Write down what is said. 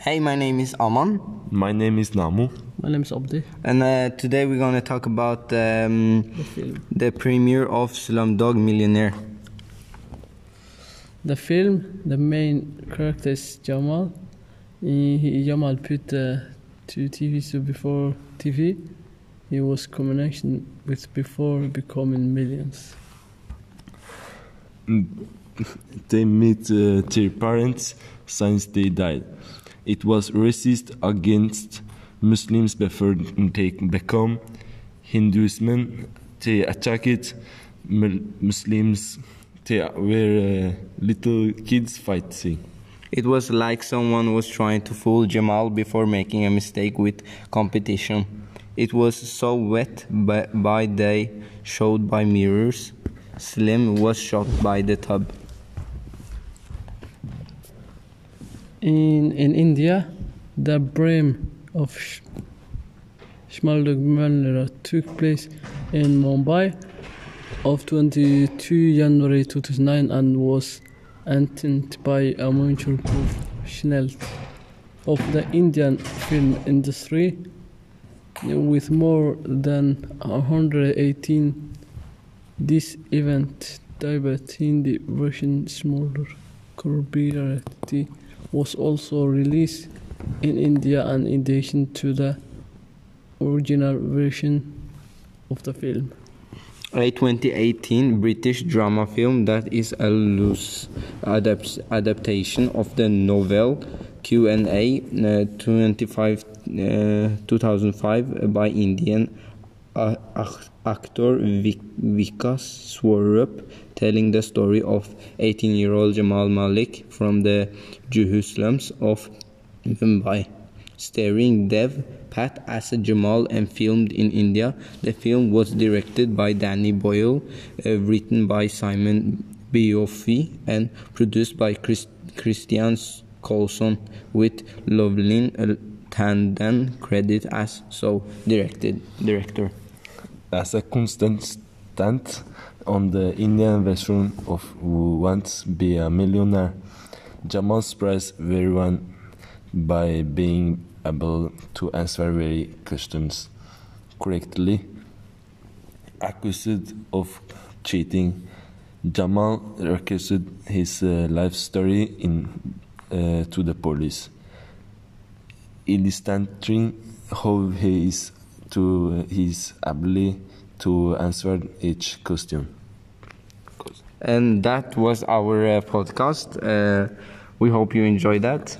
Hey, my name is Aman, My name is Namu. My name is Abdi. and uh, today we're gonna talk about um, The film. the premiere of Slumdog Millionaire. The film, the main character is Jamal. He, he- Jamal put uh, two TV so before TV. He was combination with before becoming millions. They meet uh, their parents since they died. It was racist against Muslims before they become Hinduism. They attacked Muslims. They were uh, little kids fighting. It was like someone was trying to fool Jamal before making a mistake with competition. It was so wet by, by day, showed by mirrors. Slim was shocked by the tub. In in India, the Brame of Sh- Schmaldug took place in Mumbai of 22 January 2009 and was attended by a major professional of the Indian film industry with more than 118 this event debuted in the version smaller Corporate was also released in India and in addition to the original version of the film. A 2018 British drama film that is a loose adapt- adaptation of the novel Q&A uh, 25, uh, 2005 by Indian actor Vik- Vikas Swarup telling the story of 18-year-old Jamal Malik from the Juhu slums of Mumbai. Starring Dev Pat as Jamal and filmed in India, the film was directed by Danny Boyle, uh, written by Simon Beaufoy, and produced by Chris- Christian Colson, with Loveleen uh, Tandon credited as so directed director. As a constant on the Indian version of Who Wants to Be a Millionaire, Jamal surprised everyone by being able to answer very questions correctly. Accused of cheating, Jamal recounted his uh, life story in, uh, to the police, illustrating how he is to his ability to answer each question. And that was our uh, podcast. Uh, we hope you enjoyed that.